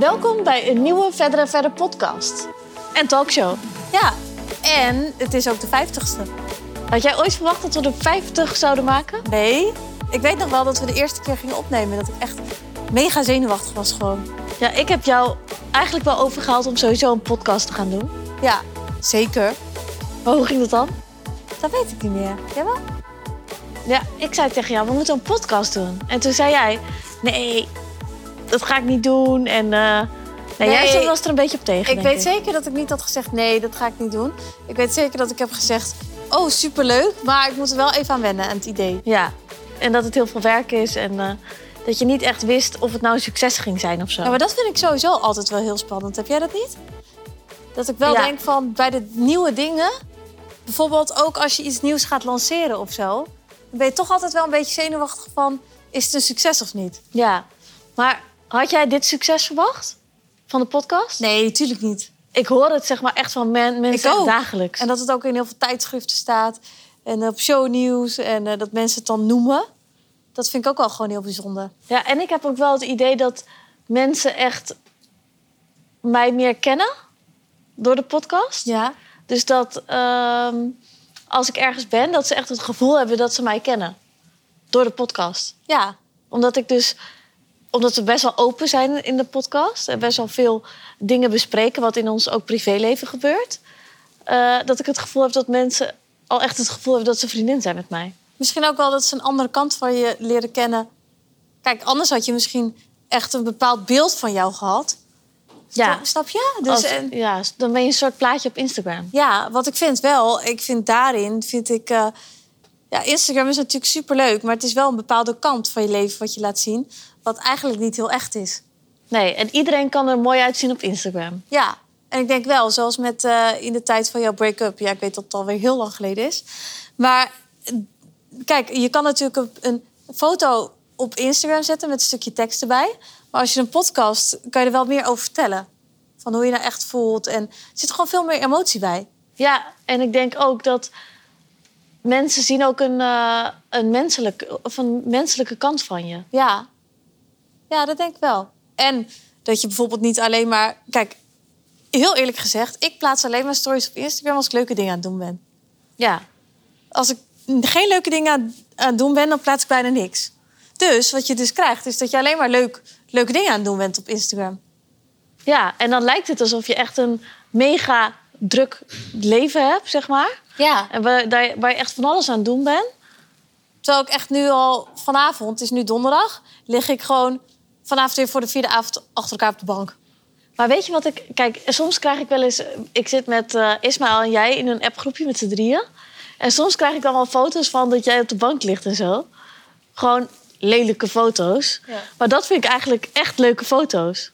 Welkom bij een nieuwe Verder en Verder podcast. En talkshow. Ja, en het is ook de 50ste. Had jij ooit verwacht dat we de 50 zouden maken? Nee, ik weet nog wel dat we de eerste keer gingen opnemen. Dat ik echt mega zenuwachtig was gewoon. Ja, ik heb jou eigenlijk wel overgehaald om sowieso een podcast te gaan doen. Ja, zeker. Maar hoe ging dat dan? Dat weet ik niet meer. Jawel? Ja, ik zei tegen jou, we moeten een podcast doen. En toen zei jij, nee, dat ga ik niet doen. En uh, nee, Nee. jij was er een beetje op tegen, Ik weet zeker dat ik niet had gezegd nee, dat ga ik niet doen. Ik weet zeker dat ik heb gezegd, oh superleuk, maar ik moet er wel even aan wennen aan het idee. Ja, en dat het heel veel werk is en eh, dat je niet echt wist of het nou een succes ging zijn of zo. Ja, maar dat vind ik sowieso altijd wel heel spannend. Heb jij dat niet? Dat ik wel Ja. denk van bij de nieuwe dingen, bijvoorbeeld ook als je iets nieuws gaat lanceren of zo, dan ben je toch altijd wel een beetje zenuwachtig van, is het een succes of niet? Ja, maar had jij dit succes verwacht van de podcast? Nee, natuurlijk niet. Ik hoor het zeg maar echt van men, mensen dagelijks. En dat het ook in heel veel tijdschriften staat en op shownieuws en eh, dat mensen het dan noemen. Dat vind ik ook wel gewoon heel bijzonder. Ja, en ik heb ook wel het idee dat mensen echt mij meer kennen door de podcast. Ja. Dus dat ehm, als ik ergens ben, dat ze echt het gevoel hebben dat ze mij kennen. Door de podcast. Ja. Omdat ik dus omdat we best wel open zijn in de podcast en best wel veel dingen bespreken wat in ons ook privéleven gebeurt. eh, dat ik het gevoel heb dat mensen al echt het gevoel hebben dat ze vriendin zijn met mij. Misschien ook wel dat ze een andere kant van je leren kennen. Kijk, anders had je misschien echt een bepaald beeld van jou gehad. Ja, Snap je? Dus, als- en- ja dan ben je een soort plaatje op Instagram. ja, wat ik vind wel, ik vind daarin, vind ik... eh, ja, Instagram is natuurlijk superleuk, maar het is wel een bepaalde kant van je leven wat je laat zien. Wat eigenlijk niet heel echt is. Nee, en iedereen kan er mooi uitzien op Instagram. Ja, en ik denk wel, zoals met eh, in de tijd van jouw break-up. Ja, ik weet dat het alweer heel lang geleden is. Maar eh, kijk, je kan natuurlijk een, foto op Instagram zetten met een stukje tekst erbij. Maar als je een podcast, kan je er wel meer over vertellen. Van hoe je nou echt voelt. En er zit gewoon veel meer emotie bij. Ja, en ik denk ook dat mensen zien ook een, eh, een, menselijk, of een menselijke kant van je. Ja. Ja, dat denk ik wel. En dat je bijvoorbeeld niet alleen maar... Kijk, heel eerlijk gezegd, ik plaats alleen maar stories op Instagram als ik leuke dingen aan het doen ben. Ja, als ik geen leuke dingen aan, het doen ben, dan plaats ik bijna niks. Dus wat je dus krijgt, is dat je alleen maar leuk, leuke dingen aan het doen bent op Instagram. Ja, en dan lijkt het alsof je echt een mega druk leven hebt, zeg maar. Ja. En waar, waar je echt van alles aan het doen bent. Terwijl ik echt nu al vanavond, het is nu donderdag, lig ik gewoon vanavond weer voor de vierde avond achter elkaar op de bank. Maar weet je wat ik... Kijk, soms krijg ik wel eens... Ik zit met eh Ismaël en jij in een appgroepje met z'n drieën. En soms krijg ik dan wel foto's van dat jij op de bank ligt en zo. Gewoon lelijke foto's. Ja. Maar dat vind ik eigenlijk echt leuke foto's.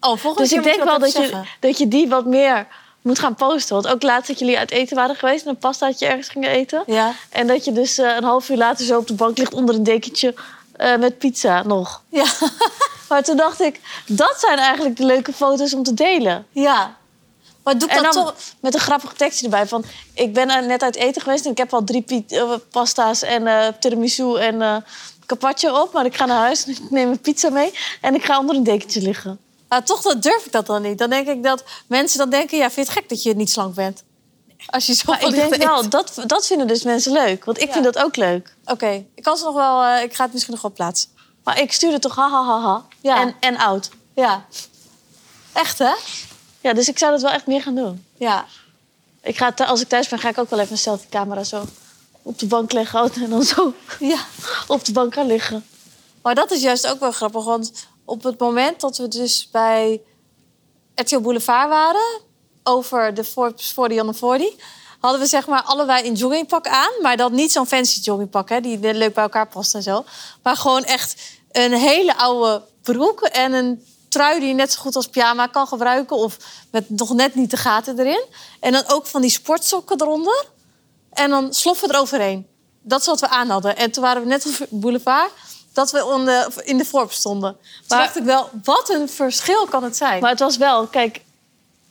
Oh, volgende Dus ik denk wel dat je, dat je die wat meer moet gaan posten. Want ook laatst dat jullie uit eten waren geweest... en een pastaatje ergens gingen eten. Ja. En dat je dus eh, een half uur later zo op de bank ligt onder een dekentje eh, met pizza nog. Ja. Maar toen dacht ik, dat zijn eigenlijk de leuke foto's om te delen. ja. Maar doe ik En dat toch... met een grappig tekstje erbij van... ik ben net uit eten geweest en ik heb al drie eh, pasta's en eh, tiramisu en eh carpaccio op. Maar ik ga naar huis en ik neem een pizza mee en ik ga onder een dekentje liggen. Maar toch dan durf ik dat dan niet. Dan denk ik dat mensen dan denken, ja, vind je het gek dat je niet slank bent? Als je zo ik denk wel, dat, dat vinden dus mensen leuk. Want ik Ja. vind dat ook leuk. Oké, ik kan ze nog wel... eh, ik ga het misschien nog wel plaatsen. Maar ik stuurde toch ha ha ha ha. Ja. En, en oud. Ja. Echt, hè? Ja, dus ik zou dat wel echt meer gaan doen. Ja. Ik ga, als ik thuis ben, ga ik ook wel even een selfie-camera zo op de bank leggen. En dan zo Ja. op de bank gaan liggen. Maar dat is juist ook wel grappig. Want op het moment dat we dus bij RTL Boulevard waren... over de Forbes 40 on the 40... hadden we zeg maar allebei een joggingpak aan. Maar dan niet zo'n fancy joggingpak, hè, die leuk bij elkaar past en zo. Maar gewoon echt een hele oude broek en een trui die je net zo goed als pyjama kan gebruiken. Of met nog net niet de gaten erin. En dan ook van die sportsokken eronder. En dan sloffen eroverheen. Dat is wat we aan hadden. En toen waren we net op Boulevard... dat we on de- in de Forbes stonden. Toen Maar- dacht ik wel, wat een verschil kan het zijn. Maar het was wel, kijk,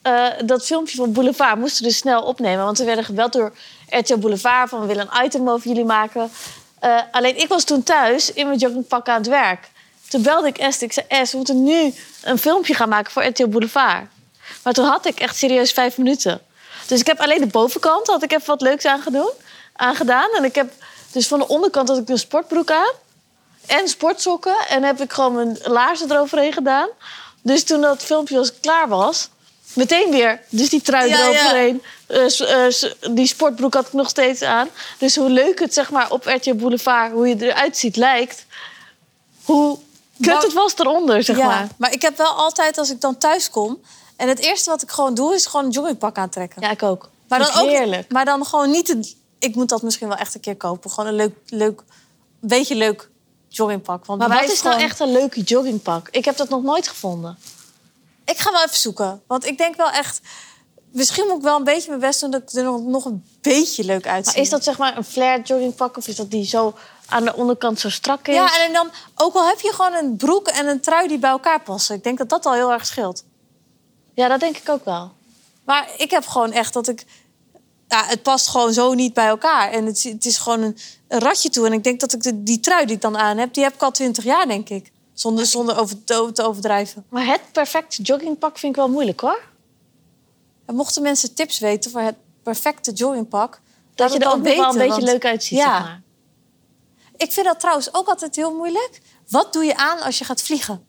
eh, dat filmpje van Boulevard moesten we dus snel opnemen. Want we werden gebeld door RTL Boulevard van we willen een item over jullie maken. Eh, alleen ik was toen thuis in mijn joggingpak aan het werk. Toen belde ik Est. Ik zei, we moeten nu een filmpje gaan maken voor RTL Boulevard. Maar toen had ik echt serieus vijf minuten. Dus ik heb alleen de bovenkant, had ik even wat leuks aangedaan. En ik heb dus van de onderkant had ik een sportbroek aan. En sportsokken. En heb ik gewoon mijn laarzen eroverheen gedaan. Dus toen dat filmpje als klaar was, meteen weer. Dus die trui Ja, ja. eroverheen. Eh, s- eh, s- die sportbroek had ik nog steeds aan. Dus hoe leuk het zeg maar op RTL Boulevard, hoe je eruit ziet, lijkt. Hoe kut Maar- het was eronder, zeg ja, maar. maar ik heb wel altijd, als ik dan thuis kom... en het eerste wat ik gewoon doe, is gewoon een joggingpak aantrekken. Ja, ik ook. maar, dan ook, heerlijk. maar dan gewoon niet... Ik moet dat misschien wel echt een keer kopen. Gewoon een leuk, leuk beetje leuk joggingpak. Want Maar wat is nou gewoon- echt een leuke joggingpak? Ik heb dat nog nooit gevonden. Ik ga wel even zoeken. Want ik denk wel echt... Misschien moet ik wel een beetje mijn best doen... dat ik er nog, nog een beetje leuk uitzie. Maar is dat zeg maar een flare joggingpak of is dat die zo aan de onderkant zo strak is? Ja, en dan ook al heb je gewoon een broek en een trui die bij elkaar passen. Ik denk dat dat al heel erg scheelt. ja, dat denk ik ook wel. Maar ik heb gewoon echt dat ik... Ja, het past gewoon zo niet bij elkaar. En het, is- het is gewoon een, een ratje toe. En ik denk dat ik de, die trui die ik dan aan heb... die heb ik al twintig jaar, denk ik. Zonder, zonder over, te, overdrijven. Maar het perfecte joggingpak vind ik wel moeilijk hoor. En mochten mensen tips weten voor het perfecte joggingpak... Dat laat je het er ook wel een beetje leuk uitziet, Ja. zeg maar. Ik vind dat trouwens ook altijd heel moeilijk. Wat doe je aan als je gaat vliegen?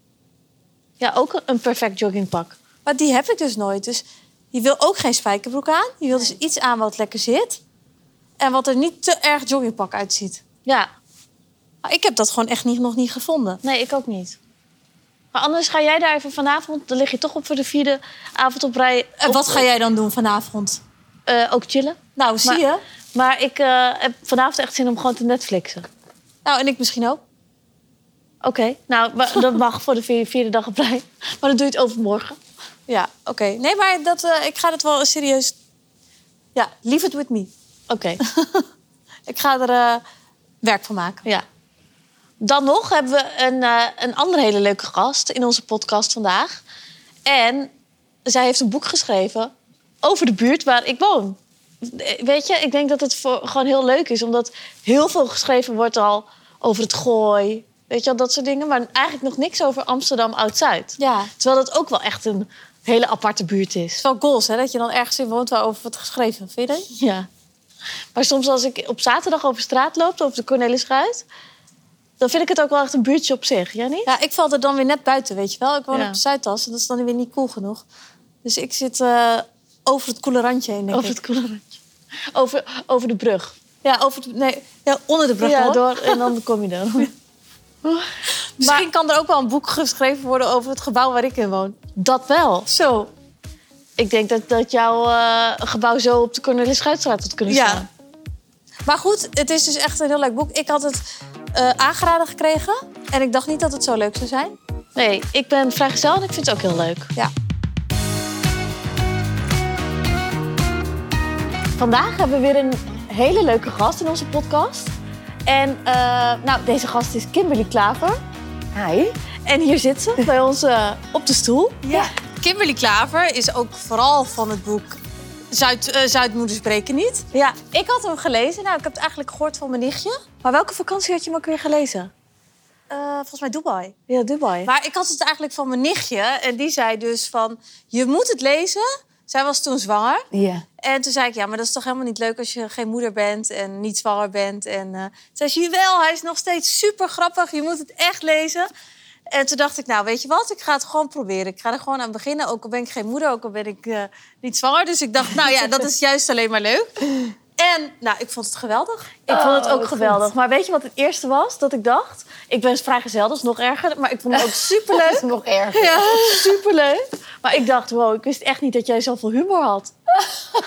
Ja, ook een- perfect joggingpak. Maar die heb ik dus nooit. Dus je wil ook geen spijkerbroek aan. Je wil dus iets aan wat lekker zit. En wat er niet te erg joggingpak uitziet. Ja, ik heb dat gewoon echt niet, nog niet gevonden. nee, ik ook niet. Maar anders ga jij daar even vanavond, dan lig je toch op voor de vierde avond op rij. En op- wat ga jij dan doen vanavond? eh, ook chillen. Nou, zie Maar- je. Maar ik eh, heb vanavond echt zin om gewoon te Netflixen. Nou, en ik misschien ook. Oké, nou, dat mag voor de vier- vierde dag op rij. Maar dan doe je het overmorgen. Ja, oké. Nee, maar dat, eh, ik ga het wel serieus... Ja, leave it with me. Oké, Ik ga er eh, werk van maken. ja. Dan nog hebben we een, eh, een andere hele leuke gast in onze podcast vandaag. En zij heeft een boek geschreven over de buurt waar ik woon. Weet je, ik denk dat het voor, gewoon heel leuk is. Omdat heel veel geschreven wordt al over het gooi. Weet je wel, dat soort dingen. Maar eigenlijk nog niks over Amsterdam Oud-Zuid. Ja, het Terwijl dat ook wel echt een hele aparte buurt is. is wel goals, hè? Dat je dan ergens in woont waarover wordt geschreven. Vind je dat? Ja. Maar soms als ik op zaterdag over straat loop, over de Cornelisruit... dan vind ik het ook wel echt een buurtje op zich. Jij niet? Ja, ik val er dan weer net buiten, weet je wel. Ik woon Ja. op Zuidas en dat is dan weer niet cool genoeg. Dus ik zit eh, over het koele randje heen, denk Over ik. het koelerandje. Over, over de brug. Ja, over het, nee, ja, onder de brug ja, door, en dan kom je dan. Misschien kan er ook wel een boek geschreven worden over het gebouw waar ik in woon. Dat wel. Zo. Ik denk dat, dat jouw eh, gebouw zo op de Cornelisruitstraat had kunnen Ja. staan. Maar goed, het is dus echt een heel leuk boek. Ik had het eh, aangeraden gekregen en ik dacht niet dat het zo leuk zou zijn. Nee, ik ben vrijgezel en ik vind het ook heel leuk. Ja. Vandaag hebben we weer een hele leuke gast in onze podcast. En eh, nou, deze gast is Kimberly Klaver. Hi. En hier zit ze bij ons eh, op de stoel. Ja. Kimberly Klaver is ook vooral van het boek Zuid, Zuidmoeders breken niet. Ja, Ik had hem gelezen. Nou, ik heb het eigenlijk gehoord van mijn nichtje. maar welke vakantie had je hem ook weer gelezen? Eh, volgens mij Dubai. Ja, Dubai. Maar ik had het eigenlijk van mijn nichtje. En die zei dus van, je moet het lezen. Zij was toen zwanger. Ja. En toen zei ik, ja, maar dat is toch helemaal niet leuk als je geen moeder bent en niet zwanger bent. En eh zei ze, wel, hij is nog steeds super grappig. Je moet het echt lezen. En toen dacht ik, nou, weet je wat? Ik ga het gewoon proberen. Ik ga er gewoon aan beginnen. Ook al ben ik geen moeder, ook al ben ik eh, niet zwanger. Dus ik dacht, nou ja, dat is juist alleen maar leuk. En nou, ik vond het geweldig. Ik vond het Oh, ook geweldig. goed. Maar weet je wat het eerste was dat ik dacht? Ik ben vrijgezel, dat is nog erger. Maar ik vond het ook superleuk. Nog erger. Ja, superleuk. Maar ik dacht, wow, ik wist echt niet dat jij zoveel humor had.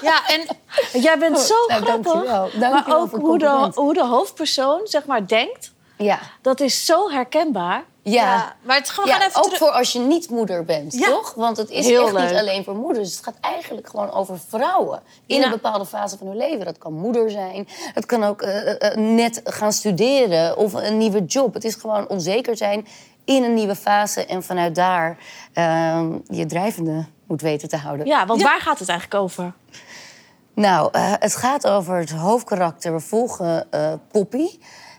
Ja, en jij bent zo nou, grappig. dankjewel. Dankjewel maar ook hoe de, hoe de hoofdpersoon zeg maar denkt, Ja. dat is zo herkenbaar. Ja. ja, maar het, we Ja, gaan even ook voor als je niet moeder bent, Ja. toch? Want het is Heel echt leuk. niet alleen voor moeders. Het gaat eigenlijk gewoon over vrouwen. In Ja. een bepaalde fase van hun leven. Dat kan moeder zijn. Het kan ook eh, eh, net gaan studeren of een nieuwe job. Het is gewoon onzeker zijn in een nieuwe fase. En vanuit daar eh, je drijvende moet weten te houden. Ja, want Ja. waar gaat het eigenlijk over? Nou, eh, het gaat over het hoofdkarakter. We volgen eh, Poppy.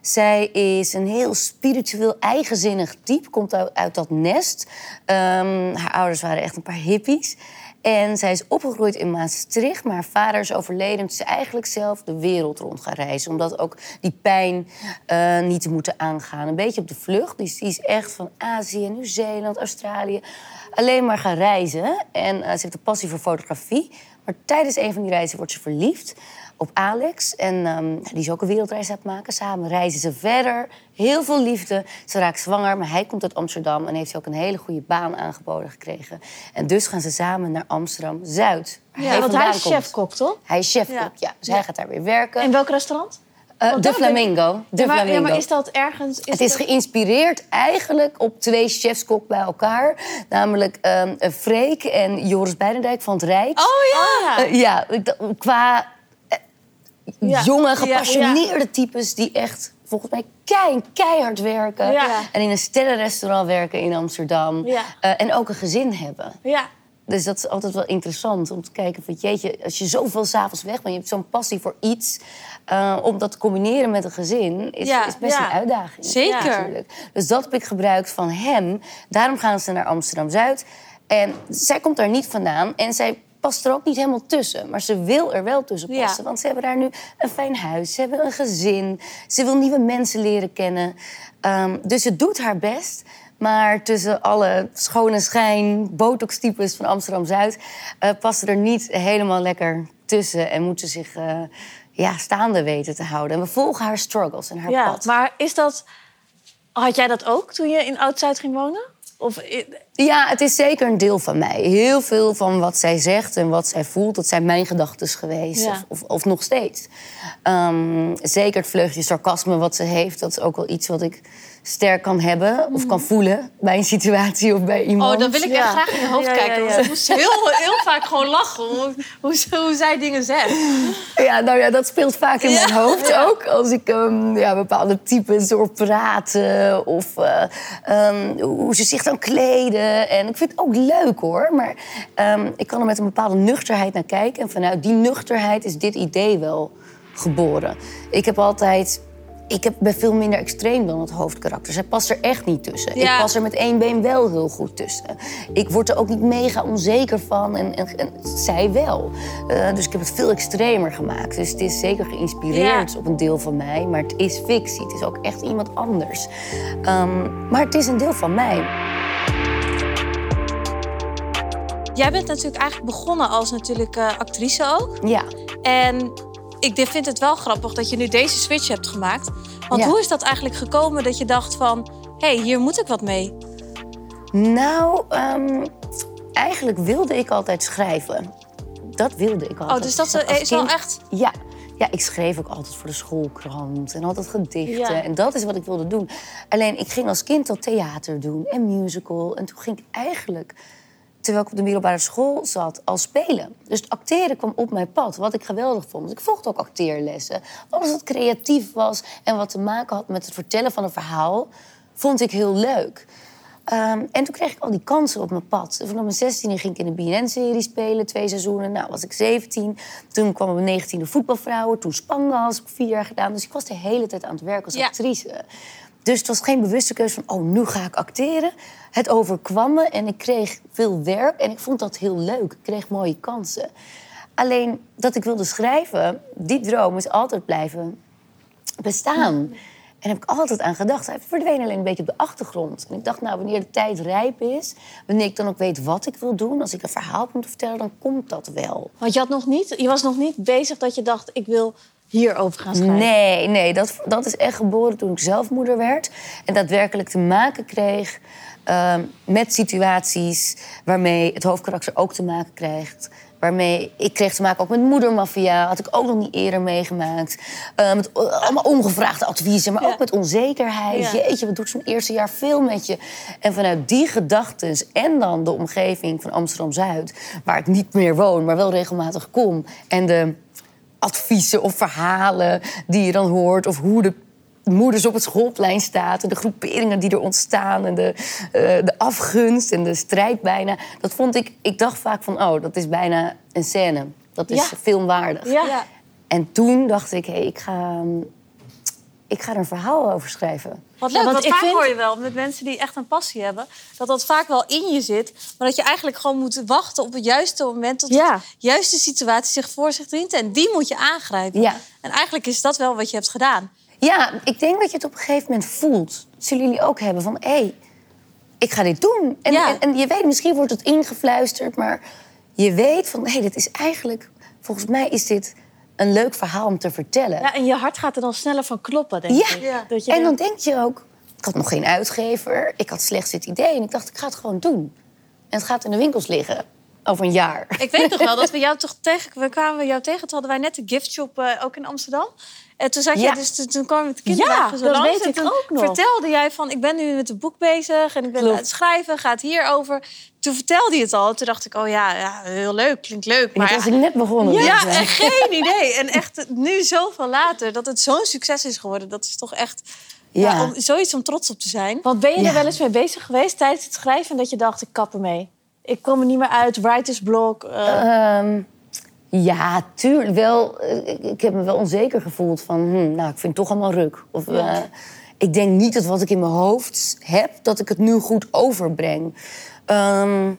Zij is een heel spiritueel, eigenzinnig type. Komt uit, dat nest. Ehm, haar ouders waren echt een paar hippies. En zij is opgegroeid in Maastricht, maar haar vader is overleden. En ze is eigenlijk zelf de wereld rond gaan reizen. Omdat ook die pijn eh, niet te moeten aangaan. Een beetje op de vlucht. Dus die is echt van Azië, Nieuw-Zeeland, Australië. Alleen maar gaan reizen. En eh, ze heeft een passie voor fotografie. Maar tijdens een van die reizen wordt ze verliefd op Alex. En ehm, die is ook een wereldreis aan het maken. Samen reizen ze verder. Heel veel liefde. Ze raakt zwanger, maar hij komt uit Amsterdam... en heeft ook een hele goede baan aangeboden gekregen. En dus gaan ze samen naar Amsterdam-Zuid. Ja, want hij is chefkok, toch? Hij is chefkok, Ja. ja. Dus hij gaat daar weer werken. In welk restaurant? Eh, de Flamingo. De ja, maar, ja, Flamingo. maar is dat ergens... Is Het is geïnspireerd eigenlijk op twee chefskok bij elkaar. Namelijk ehm eh, Freek en Joris Beidendijk van het Rijk. Oh ja! Eh, ja, qua Ja. jonge, gepassioneerde types die echt volgens mij kei, keihard werken. En in een sterrenrestaurant werken in Amsterdam. Eh, en ook een gezin hebben. Ja. Dus dat is altijd wel interessant om te kijken van jeetje, als je zoveel s'avonds weg bent, je hebt zo'n passie voor iets, eh, om dat te combineren met een gezin is, Ja, is best ja. een uitdaging. Zeker. natuurlijk. Dus dat heb ik gebruikt van hem. Daarom gaan ze naar Amsterdam Zuid. En zij komt daar niet vandaan en zij past er ook niet helemaal tussen. Maar ze wil er wel tussen Ja. passen. Want ze hebben daar nu een fijn huis, ze hebben een gezin, ze wil nieuwe mensen leren kennen. Ehm, dus ze doet haar best. Maar tussen alle schone schijn, botox-types van Amsterdam-Zuid... eh past ze er niet helemaal lekker tussen. En moet ze zich eh, ja, staande weten te houden. En we volgen haar struggles en haar ja. pad. Maar is dat... Had jij dat ook toen je in Oud-Zuid ging wonen? Of... Ja, het is zeker een deel van mij. Heel veel van wat zij zegt en wat zij voelt, dat zijn mijn gedachten geweest. Ja. Of, of, of nog steeds. Ehm, zeker het vleugje sarcasme wat ze heeft, dat is ook wel iets wat ik sterk kan hebben of kan voelen bij een situatie of bij iemand. Oh, dan wil ik Ja. echt graag in je hoofd Ja, ja, kijken. ja. Want ik moest heel, heel vaak gewoon lachen hoe, hoe zij dingen zegt. Ja, nou ja, dat speelt vaak in mijn hoofd ook. Als ik ehm, ja, bepaalde types hoor praten of eh, ehm, hoe ze zich dan kleden. En ik vind het ook leuk hoor, maar ehm, ik kan er met een bepaalde nuchterheid naar kijken. En vanuit die nuchterheid is dit idee wel geboren. Ik heb altijd. Ik heb, ben veel minder extreem dan het hoofdkarakter. Zij past er echt niet tussen. Ja. Ik pas er met één been wel heel goed tussen. Ik word er ook niet mega onzeker van en, en, en zij wel. Eh, dus ik heb het veel extremer gemaakt. Dus het is zeker geïnspireerd Ja. op een deel van mij. Maar het is fictie. Het is ook echt iemand anders. Ehm, maar het is een deel van mij. Jij bent natuurlijk eigenlijk begonnen als natuurlijk eh, actrice ook. Ja. En ik vind het wel grappig dat je nu deze switch hebt gemaakt. Want Ja. hoe is dat eigenlijk gekomen dat je dacht van... hé, hey, hier moet ik wat mee? Nou, ehm, eigenlijk wilde ik altijd schrijven. Dat wilde ik altijd. Oh, dus dat als is wel echt... Ja. ja, ik schreef ook altijd voor de schoolkrant en altijd gedichten. Ja. En dat is wat ik wilde doen. Alleen, ik ging als kind al theater doen en musical. En toen ging ik eigenlijk, terwijl ik op de middelbare school zat, al spelen. Dus het acteren kwam op mijn pad, wat ik geweldig vond. Dus ik volgde ook acteerlessen. Alles wat creatief was en wat te maken had met het vertellen van een verhaal... vond ik heel leuk. Ehm, en toen kreeg ik al die kansen op mijn pad. Vanaf mijn 16e ging ik in de BNN-serie spelen, twee seizoenen. Nou, was ik 17. Toen kwam mijn 19e voetbalvrouwen. Toen Spangas, heb ik vier jaar gedaan. Dus ik was de hele tijd aan het werk als Ja. actrice. Dus het was geen bewuste keuze van, oh, nu ga ik acteren. Het overkwam me en ik kreeg veel werk. En ik vond dat heel leuk. Ik kreeg mooie kansen. Alleen dat ik wilde schrijven, die droom is altijd blijven bestaan. En daar heb ik altijd aan gedacht. Hij verdween alleen een beetje op de achtergrond. En ik dacht, nou, wanneer de tijd rijp is... wanneer ik dan ook weet wat ik wil doen... als ik een verhaal moet vertellen, dan komt dat wel. Want je, had nog niet, je was nog niet bezig dat je dacht... ik wil hierover gaan schrijven. Nee, nee, dat, dat is echt geboren toen ik zelf moeder werd. En daadwerkelijk te maken kreeg ehm, met situaties... waarmee het hoofdkarakter ook te maken krijgt... Waarmee ik kreeg te maken ook met moedermafia. Had ik ook nog niet eerder meegemaakt. Met eh, allemaal ongevraagde adviezen, maar Ja. ook met onzekerheid. Ja. Jeetje, wat doet zo'n eerste jaar veel met je? En vanuit die gedachten en dan de omgeving van Amsterdam-Zuid... waar ik niet meer woon, maar wel regelmatig kom... en de adviezen of verhalen die je dan hoort... of hoe de moeders op het schoolplein staat... en de groeperingen die er ontstaan... en de, eh, de afgunst en de strijd bijna. Dat vond ik... Ik dacht vaak van, oh, dat is bijna een scène. Dat is Ja. filmwaardig. Ja. En toen dacht ik, hé, ik ga... ik ga er een verhaal over schrijven. Wat leuk, Ja, want vaak vind- hoor je wel met mensen die echt een passie hebben... dat dat vaak wel in je zit, maar dat je eigenlijk gewoon moet wachten op het juiste moment... tot Ja. de juiste situatie zich voor zich dient en die moet je aangrijpen. Ja. En eigenlijk is dat wel wat je hebt gedaan. Ja, ik denk dat je het op een gegeven moment voelt. Dat zullen jullie ook hebben van, hé, hey, ik ga dit doen. En, en je weet, misschien wordt het ingefluisterd, maar je weet van, hé, hey, dit is eigenlijk, volgens mij is dit een leuk verhaal om te vertellen. Ja, en je hart gaat er dan sneller van kloppen, denk Ja. ik. Ja. Dat je en dan denk je ook, ik had nog geen uitgever, ik had slechts dit idee en ik dacht, ik ga het gewoon doen. En het gaat in de winkels liggen over een jaar. Ik weet nog wel dat we jou toch tegen... We kwamen jou tegen, toen hadden wij net de giftshop eh, ook in Amsterdam. En toen zat je, dus toen- kwam je met de kinderwagen Ja, zo dat langs. weet en ik ook nog. vertelde jij van, ik ben nu met een boek bezig... en ik ben Klopt. aan het schrijven, gaat hierover. Toen vertelde je het al. Toen dacht ik, oh ja, ja heel leuk, klinkt leuk. Maar Maar was ik net begonnen. Ja, dus, eh, en geen idee. En echt nu zoveel later, dat het zo'n succes is geworden. Dat is toch echt ja. Ja. om, zoiets om trots op te zijn. Want ben je Ja. er wel eens mee bezig geweest tijdens het schrijven... en dat je dacht, ik kap ermee? Ik kom er niet meer uit, writersblok. eh, Ehm, ja, tuurlijk wel. eh, Ik, ik heb me wel onzeker gevoeld van, hm, nou, ik vind het toch allemaal ruk. Of eh, ik denk niet dat wat ik in mijn hoofd heb, dat ik het nu goed overbreng. Ehm,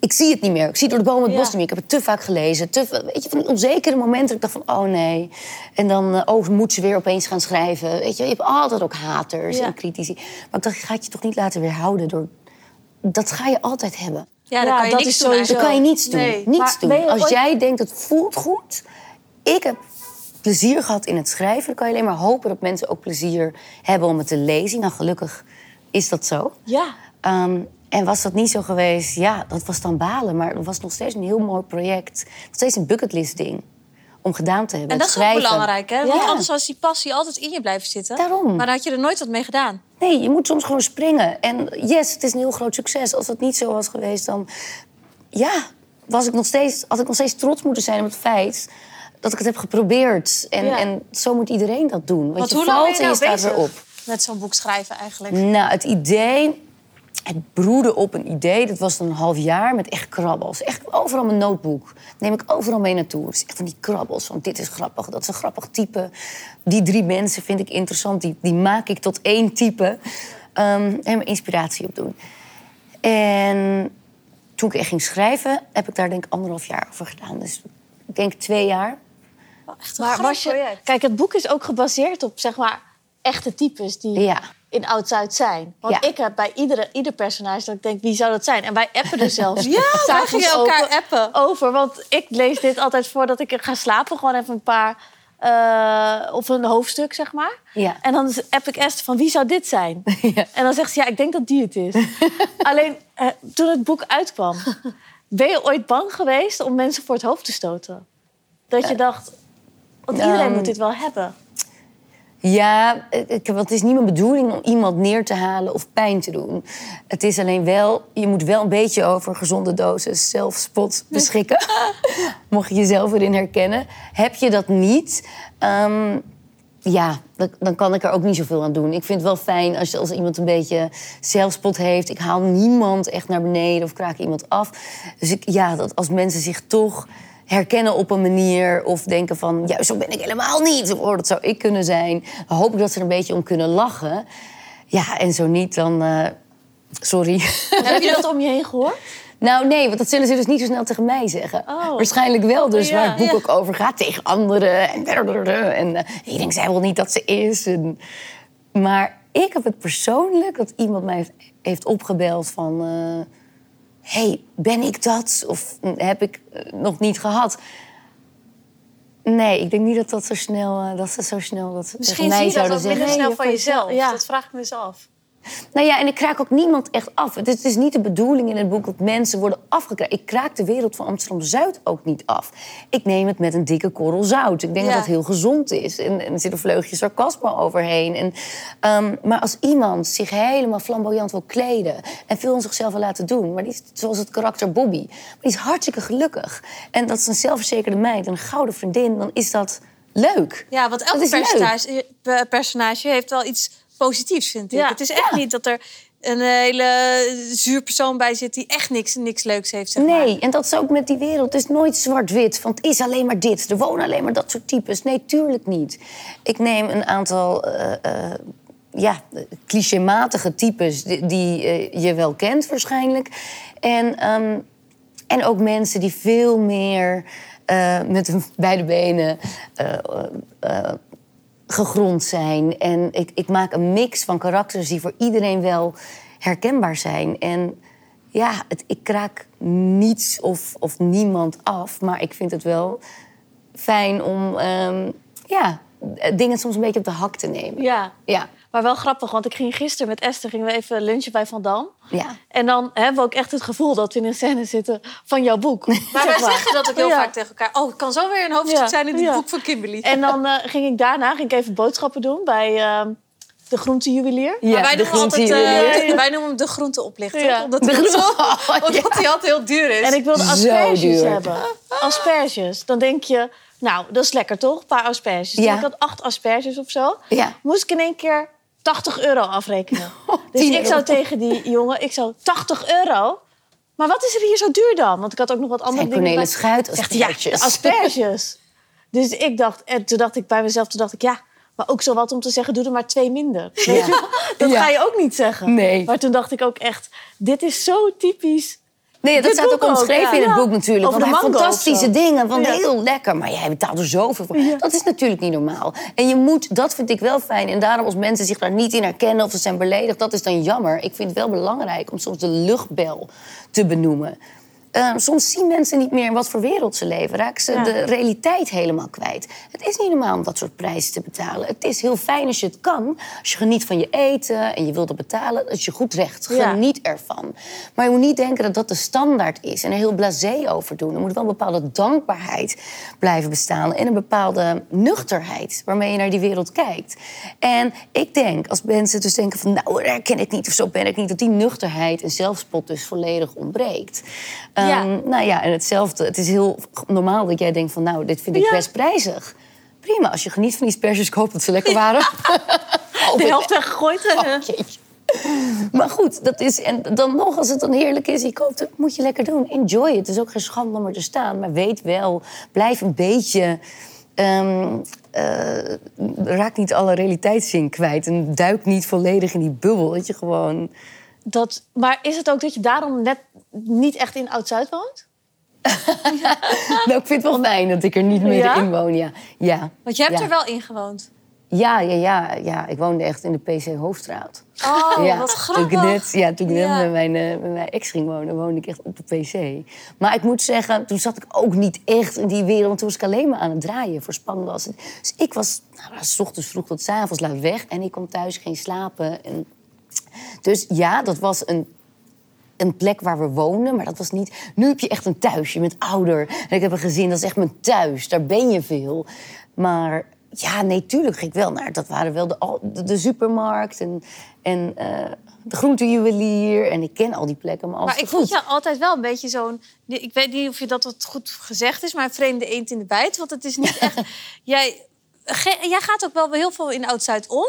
ik zie het niet meer. Ik zie door de bomen het Ja. bos niet meer. Ik heb het te vaak gelezen. Te, weet je, van die onzekere momenten. dat Ik dacht van, oh nee. En dan, eh, oh, moet ze weer opeens gaan schrijven. Weet je, je hebt altijd ook haters Ja. en critici. Maar ik dacht, ik ga het je toch niet laten weerhouden door... Dat ga je altijd hebben. Ja, dan Ja, kan je dat niks is doen sowieso- Dan kan je niets doen. Nee. Niets Maar doen. Als ooit- jij denkt het voelt goed. Ik heb plezier gehad in het schrijven. Dan kan je alleen maar hopen dat mensen ook plezier hebben om het te lezen. Nou, gelukkig is dat zo. ja. Ehm, en was dat niet zo geweest, ja, dat was dan balen. Maar het was nog steeds een heel mooi project. Nog steeds een bucketlist ding. Om gedaan te hebben. En dat is ook belangrijk, hè? Want anders was die passie altijd in je blijven zitten. Daarom. Maar dan had je er nooit wat mee gedaan. Nee, je moet soms gewoon springen. En yes, het is een heel groot succes. Als dat niet zo was geweest, dan... Ja, was ik nog steeds, had ik nog steeds trots moeten zijn op het feit... dat ik het heb geprobeerd. En, Ja. en zo moet iedereen dat doen. Want, Want je hoe lang valt ben je nou staat weer op. met zo'n boek schrijven eigenlijk? Nou, het idee... Het broeden op een idee, dat was dan een half jaar met echt krabbels. Echt overal mijn notebook. Neem ik overal mee naartoe. Het is echt van die krabbels. Van dit is grappig, dat is een grappig type. Die drie mensen vind ik interessant. Die, die maak ik tot één type. Ehm, en mijn inspiratie op doen. En toen ik echt ging schrijven, heb ik daar denk ik anderhalf jaar over gedaan. Dus ik denk twee jaar. Wel echt een Maar was je, project. kijk, het boek is ook gebaseerd op zeg maar, echte types die Ja. In Oud-Zuid zijn. Want Ja. ik heb bij iedere, ieder personage dat ik denk, wie zou dat zijn? En wij appen er zelfs. Ja, wij gingen elkaar over- appen. Over, want ik lees dit altijd voordat ik ga slapen. Gewoon even een paar... eh, of een hoofdstuk, zeg maar. Ja. En dan app ik Esther van, wie zou dit zijn? Ja. En dan zegt ze, ja, ik denk dat die het is. Alleen, eh, toen het boek uitkwam... ben je ooit bang geweest om mensen voor het hoofd te stoten? Dat je dacht, want iedereen moet dit wel hebben. Ja, ik, want het is niet mijn bedoeling om iemand neer te halen of pijn te doen. Het is alleen wel, je moet wel een beetje over gezonde dosis zelfspot beschikken. Mocht je jezelf erin herkennen. Heb je dat niet, ehm, ja, dan, dan kan ik er ook niet zoveel aan doen. Ik vind het wel fijn als, je, als iemand een beetje zelfspot heeft. Ik haal niemand echt naar beneden of kraak iemand af. Dus ik, ja, dat als mensen zich toch herkennen op een manier... of denken van, juist zo ben ik helemaal niet. Of oh, dat zou ik kunnen zijn. Dan hoop ik dat ze er een beetje om kunnen lachen. Ja, en zo niet, dan... eh, sorry. Heb je dat om je heen gehoord? Nou, nee, want dat zullen ze dus niet zo snel tegen mij zeggen. Oh. Waarschijnlijk wel, dus Ja, waar het boek ja. ook over gaat, tegen anderen. En, en eh, ik denk, zij wil niet dat ze is. En, maar ik heb het persoonlijk, dat iemand mij heeft, heeft opgebeld van... eh, hey, ben ik dat? Of mm, heb ik eh, nog niet gehad? Nee, ik denk niet dat dat zo snel, eh, dat ze zo snel dat Misschien tegen zie mij je dat ook minder snel van jezelf. jezelf, ja. Dat vraag ik me eens af. Nou ja, en ik kraak ook niemand echt af. Het is, het is niet de bedoeling in het boek dat mensen worden afgekraakt. Ik kraak de wereld van Amsterdam-Zuid ook niet af. Ik neem het met een dikke korrel zout. Ik denk Ja. dat dat heel gezond is. En, en er zit een vleugje sarcasme overheen. En, ehm, maar als iemand zich helemaal flamboyant wil kleden... en veel aan zichzelf wil laten doen... maar die is zoals het karakter Bobby... maar die is hartstikke gelukkig. En dat is een zelfverzekerde meid, een gouden vriendin... dan is dat leuk. Ja, want elk personage, eh, personage heeft wel iets positiefs, vind ik. Ja. Het is echt niet dat er een hele zuur persoon bij zit... die echt niks, niks leuks heeft, zeg maar. Nee, en dat is ook met die wereld. Het is nooit zwart-wit. Van het is alleen maar dit. Er wonen alleen maar dat soort types. Nee, tuurlijk niet. Ik neem een aantal eh, eh, ja, clichématige types die, die, eh, je wel kent waarschijnlijk. En, ehm, en ook mensen die veel meer eh, met hun beide benen gegrond zijn. En ik, ik maak een mix van karakters die voor iedereen wel herkenbaar zijn. En ja, het, ik kraak niets of, of niemand af, maar ik vind het wel fijn om ehm, ja, dingen soms een beetje op de hak te nemen. Ja. Ja, Maar wel grappig, want ik ging gisteren met Esther gingen we even lunchen bij Van Dam. ja. En dan hebben we ook echt het gevoel dat we in een scène zitten van jouw boek. Maar Zeg wij zeggen dat ook heel Ja. vaak tegen elkaar. Oh, het kan zo weer een hoofdstuk Ja, zijn in ja. boek van Kimberly. En dan eh, ging ik daarna ging ik even boodschappen doen bij ehm, de groentejuwelier. ja maar wij de noemen, altijd, eh, wij noemen hem de groenteoplichter. Ja. Omdat, De hij zo, omdat hij altijd heel duur is. En ik wilde asperges hebben. Asperges. Dan denk je, nou, dat is lekker toch? Een paar asperges. Dus Ja. ik had acht asperges of zo. Ja. Moest ik in één keer 80 euro afrekenen. dus 10 ik euro. zou tegen die jongen, ik zou 80 euro. Maar wat is er hier zo duur dan? Want ik had ook nog wat andere En dingen. Cornelis Schuit hij, ja, asperges. asperges. dus ik dacht, en toen dacht ik bij mezelf, toen dacht ik, ja, maar ook zo wat om te zeggen, doe er maar twee minder. Weet je wel? Dat Ja. ga je ook niet zeggen. Nee. Maar toen dacht ik ook echt, dit is zo typisch. Nee, dat Dit staat ook omschreven ja. in het boek natuurlijk. Over want hij fantastische dingen, van Ja. heel lekker. Maar jij betaalt er zoveel voor. Dat is natuurlijk niet normaal. En je moet, dat vind ik wel fijn. En daarom als mensen zich daar niet in herkennen of ze zijn beledigd, dat is dan jammer. Ik vind het wel belangrijk om soms de luchtbel te benoemen. Ehm, soms zien mensen niet meer in wat voor wereld ze leven. Raken ze Ja. de realiteit helemaal kwijt. Het is niet normaal om dat soort prijzen te betalen. Het is heel fijn als je het kan. Als je geniet van je eten en je wilt dat betalen. Dat is je goed recht. Ja. Geniet ervan. Maar je moet niet denken dat dat de standaard is. En er heel blasé over doen. Er moet wel een bepaalde dankbaarheid blijven bestaan. En een bepaalde nuchterheid waarmee je naar die wereld kijkt. En ik denk, als mensen dus denken van... nou, daar ken ik niet of zo ben ik niet... dat die nuchterheid en zelfspot dus volledig ontbreekt. Ja. Ehm, nou ja, en hetzelfde. Het is heel normaal dat jij denkt van... nou, dit vind ik best prijzig. Prima, als je geniet van die asperges, ik hoop dat ze lekker waren. Hoop De helft weggegooid. Oh. Maar goed, dat is, en dan nog, als het dan heerlijk is, je koopt het, moet je lekker doen. Enjoy it. Het is ook geen schande om er te staan. Maar weet wel, blijf een beetje. ehm, eh, raak niet alle realiteitszin kwijt. En duik niet volledig in die bubbel. Dat je gewoon. Dat, maar is het ook dat je daarom net niet echt in Oud-Zuid woont? Nou, ik vind het wel fijn dat ik er niet meer Ja? in woon. Ja, ja. Want je hebt ja. er wel in gewoond. Ja, ja, ja, ja, ik woonde echt in de PC Hoofdstraat. Oh, ja, wat Toen grappig. ik net, ja, toen ik net Ja. met mijn, eh, met mijn ex ging wonen, woonde ik echt op de PC. Maar ik moet zeggen, toen zat ik ook niet echt in die wereld. Want toen was ik alleen maar aan het draaien voor Spandas. Dus ik was, nou, s ochtends vroeg tot s avonds laat weg. En ik kwam thuis, geen slapen. En... Dus ja, dat was een een plek waar we woonden, maar dat was niet... Nu heb je echt een thuis, je bent ouder. En ik heb een gezin, dat is echt mijn thuis. Daar ben je veel. Maar ja, nee, tuurlijk ging ik wel naar... Dat waren wel de, de, de supermarkt en, en eh, de groentejuwelier. En ik ken al die plekken, maar, ik vond goed. jou altijd wel een beetje zo'n... Ik weet niet of je dat wat goed gezegd is, maar een vreemde eend in de bijt. Want het is niet echt... jij, jij gaat ook wel heel veel in Oud-Zuid om.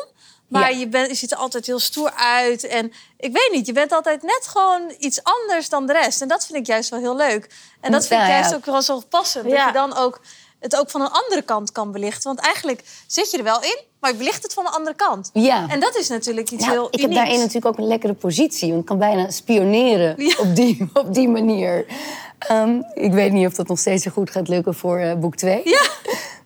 Maar Ja. je, bent, je ziet er altijd heel stoer uit. En ik weet niet, je bent altijd net gewoon iets anders dan de rest. En dat vind ik juist wel heel leuk. En dat vind ik juist ook wel zo passend. Dat je dan ook het ook van een andere kant kan belichten. Want eigenlijk zit je er wel in, maar je belicht het van een andere kant. Ja. En dat is natuurlijk iets Ja, heel ik heb unieks. daarin natuurlijk ook een lekkere positie. Want ik kan bijna spioneren Ja. op, die, op die manier. Ehm, ik weet niet of dat nog steeds zo goed gaat lukken voor eh, boek 2. Ja.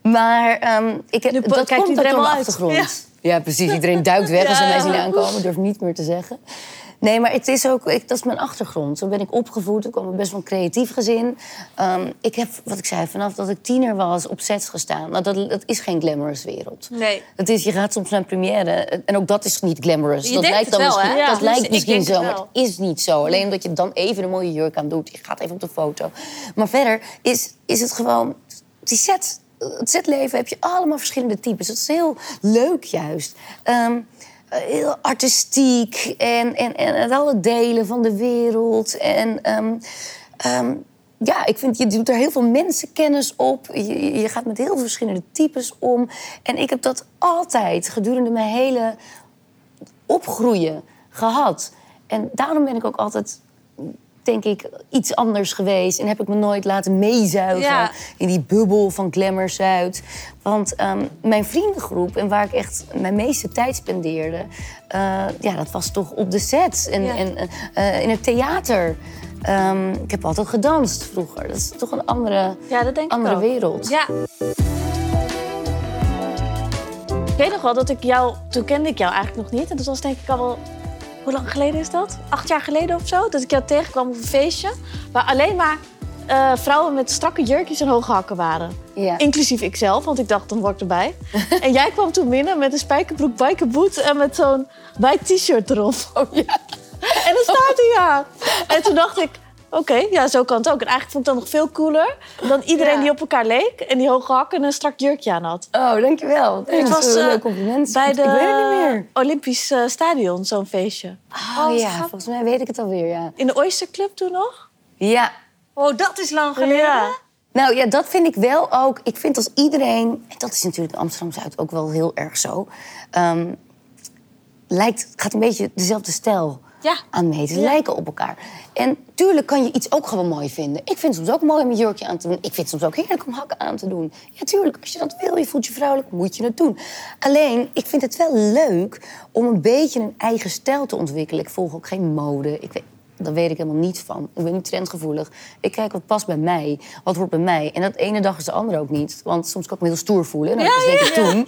Maar ehm, ik heb, Nu dat komt ook door mijn achtergrond. Ja. Precies. Iedereen duikt weg als Ja. mensen niet aankomen. Durf niet meer te zeggen. Nee, maar het is ook, ik, dat is mijn achtergrond. Zo ben ik opgevoed. Ik kom uit best wel een creatief gezin. Ehm, ik heb, wat ik zei, vanaf dat ik tiener was, op sets gestaan. Nou, dat, dat is geen glamorous wereld. Nee. Het is, je gaat soms naar een première en ook dat is niet glamorous. Je dat denkt lijkt dan wel, misschien, hè? Ja, dat dus lijkt ik misschien zo, het maar het is niet zo. Alleen omdat je dan even een mooie jurk aan doet. Je gaat even op de foto. Maar verder is, is het gewoon... Die set, het setleven heb je allemaal verschillende types. Dat is heel leuk juist. Ehm, heel artistiek en, en, en alle delen van de wereld. En ehm, ehm, ja, ik vind, je doet er heel veel mensenkennis op. Je, je gaat met heel veel verschillende types om. En ik heb dat altijd gedurende mijn hele opgroeien gehad. En daarom ben ik ook altijd, denk ik, iets anders geweest. En heb ik me nooit laten meezuigen Ja. in die bubbel van Glamour Zuid. Want ehm, mijn vriendengroep en waar ik echt mijn meeste tijd spendeerde... eh, ja, dat was toch op de set en, Ja. en eh, in het theater. Ehm, ik heb altijd gedanst vroeger. Dat is toch een andere, Ja, dat denk ik andere wereld. Ja, Ik weet nog wel dat ik jou... Toen kende ik jou eigenlijk nog niet. En dat was denk ik al wel... Hoe lang geleden is dat? Acht jaar geleden of zo? Dat ik jou tegenkwam op een feestje... waar alleen maar eh, vrouwen met strakke jurkjes en hoge hakken waren. Ja. Inclusief ikzelf, want ik dacht, dan word ik erbij. en jij kwam toen binnen met een spijkerbroek, bikerboot... en met zo'n wijd t-shirt erop. Oh, ja. En dan staat hij ja. En toen dacht ik, oké, ja, zo kan het ook. En eigenlijk vond ik dat nog veel cooler dan iedereen Ja. die op elkaar leek... en die hoge hakken en een strak jurkje aan had. Oh, dankjewel. Het was een eh, leuk compliment. bij de Ik weet het niet meer. Olympisch Stadion, zo'n feestje. Oh, wat ja, volgens mij weet ik het alweer, ja. In de Oyster Club toen nog? Ja, oh, dat is lang geleden. Ja. Nou ja, dat vind ik wel ook. Ik vind als iedereen, en dat is natuurlijk in Amsterdam-Zuid ook wel heel erg zo... ehm, lijkt, het gaat een beetje dezelfde stijl Ja. aan mee. Ze lijken op elkaar. En tuurlijk kan je iets ook gewoon mooi vinden. Ik vind het soms ook mooi om een jurkje aan te doen. Ik vind het soms ook heerlijk om hakken aan te doen. Ja, tuurlijk, als je dat wil, je voelt je vrouwelijk, moet je het doen. Alleen, ik vind het wel leuk om een beetje een eigen stijl te ontwikkelen. Ik volg ook geen mode. Ik weet, daar weet ik helemaal niets van. Ik ben niet trendgevoelig. Ik kijk wat past bij mij, wat hoort bij mij. En dat ene dag is de andere ook niet. Want soms kan ik me heel stoer voelen. Nou, dat denk ik toen.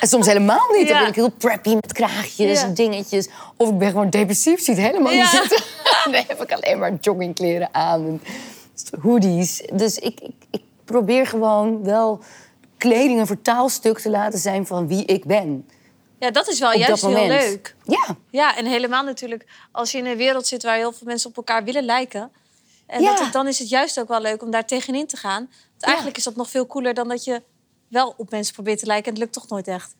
En soms helemaal niet. Dan Ja. ben ik heel preppy met kraagjes Ja. en dingetjes. Of ik ben gewoon depressief, ziet helemaal Ja. niet zitten. Dan heb ik alleen maar joggingkleren aan en hoodies. Dus ik, ik, ik probeer gewoon wel kleding een vertaalstuk te laten zijn van wie ik ben. Ja, dat is wel Op juist heel moment. leuk. Ja, Ja, en helemaal natuurlijk als je in een wereld zit waar heel veel mensen op elkaar willen lijken. En Ja. dat het- dan is het juist ook wel leuk om daar tegenin te gaan. Want eigenlijk is dat nog veel cooler dan dat je wel op mensen probeert te lijken. En het lukt toch nooit echt.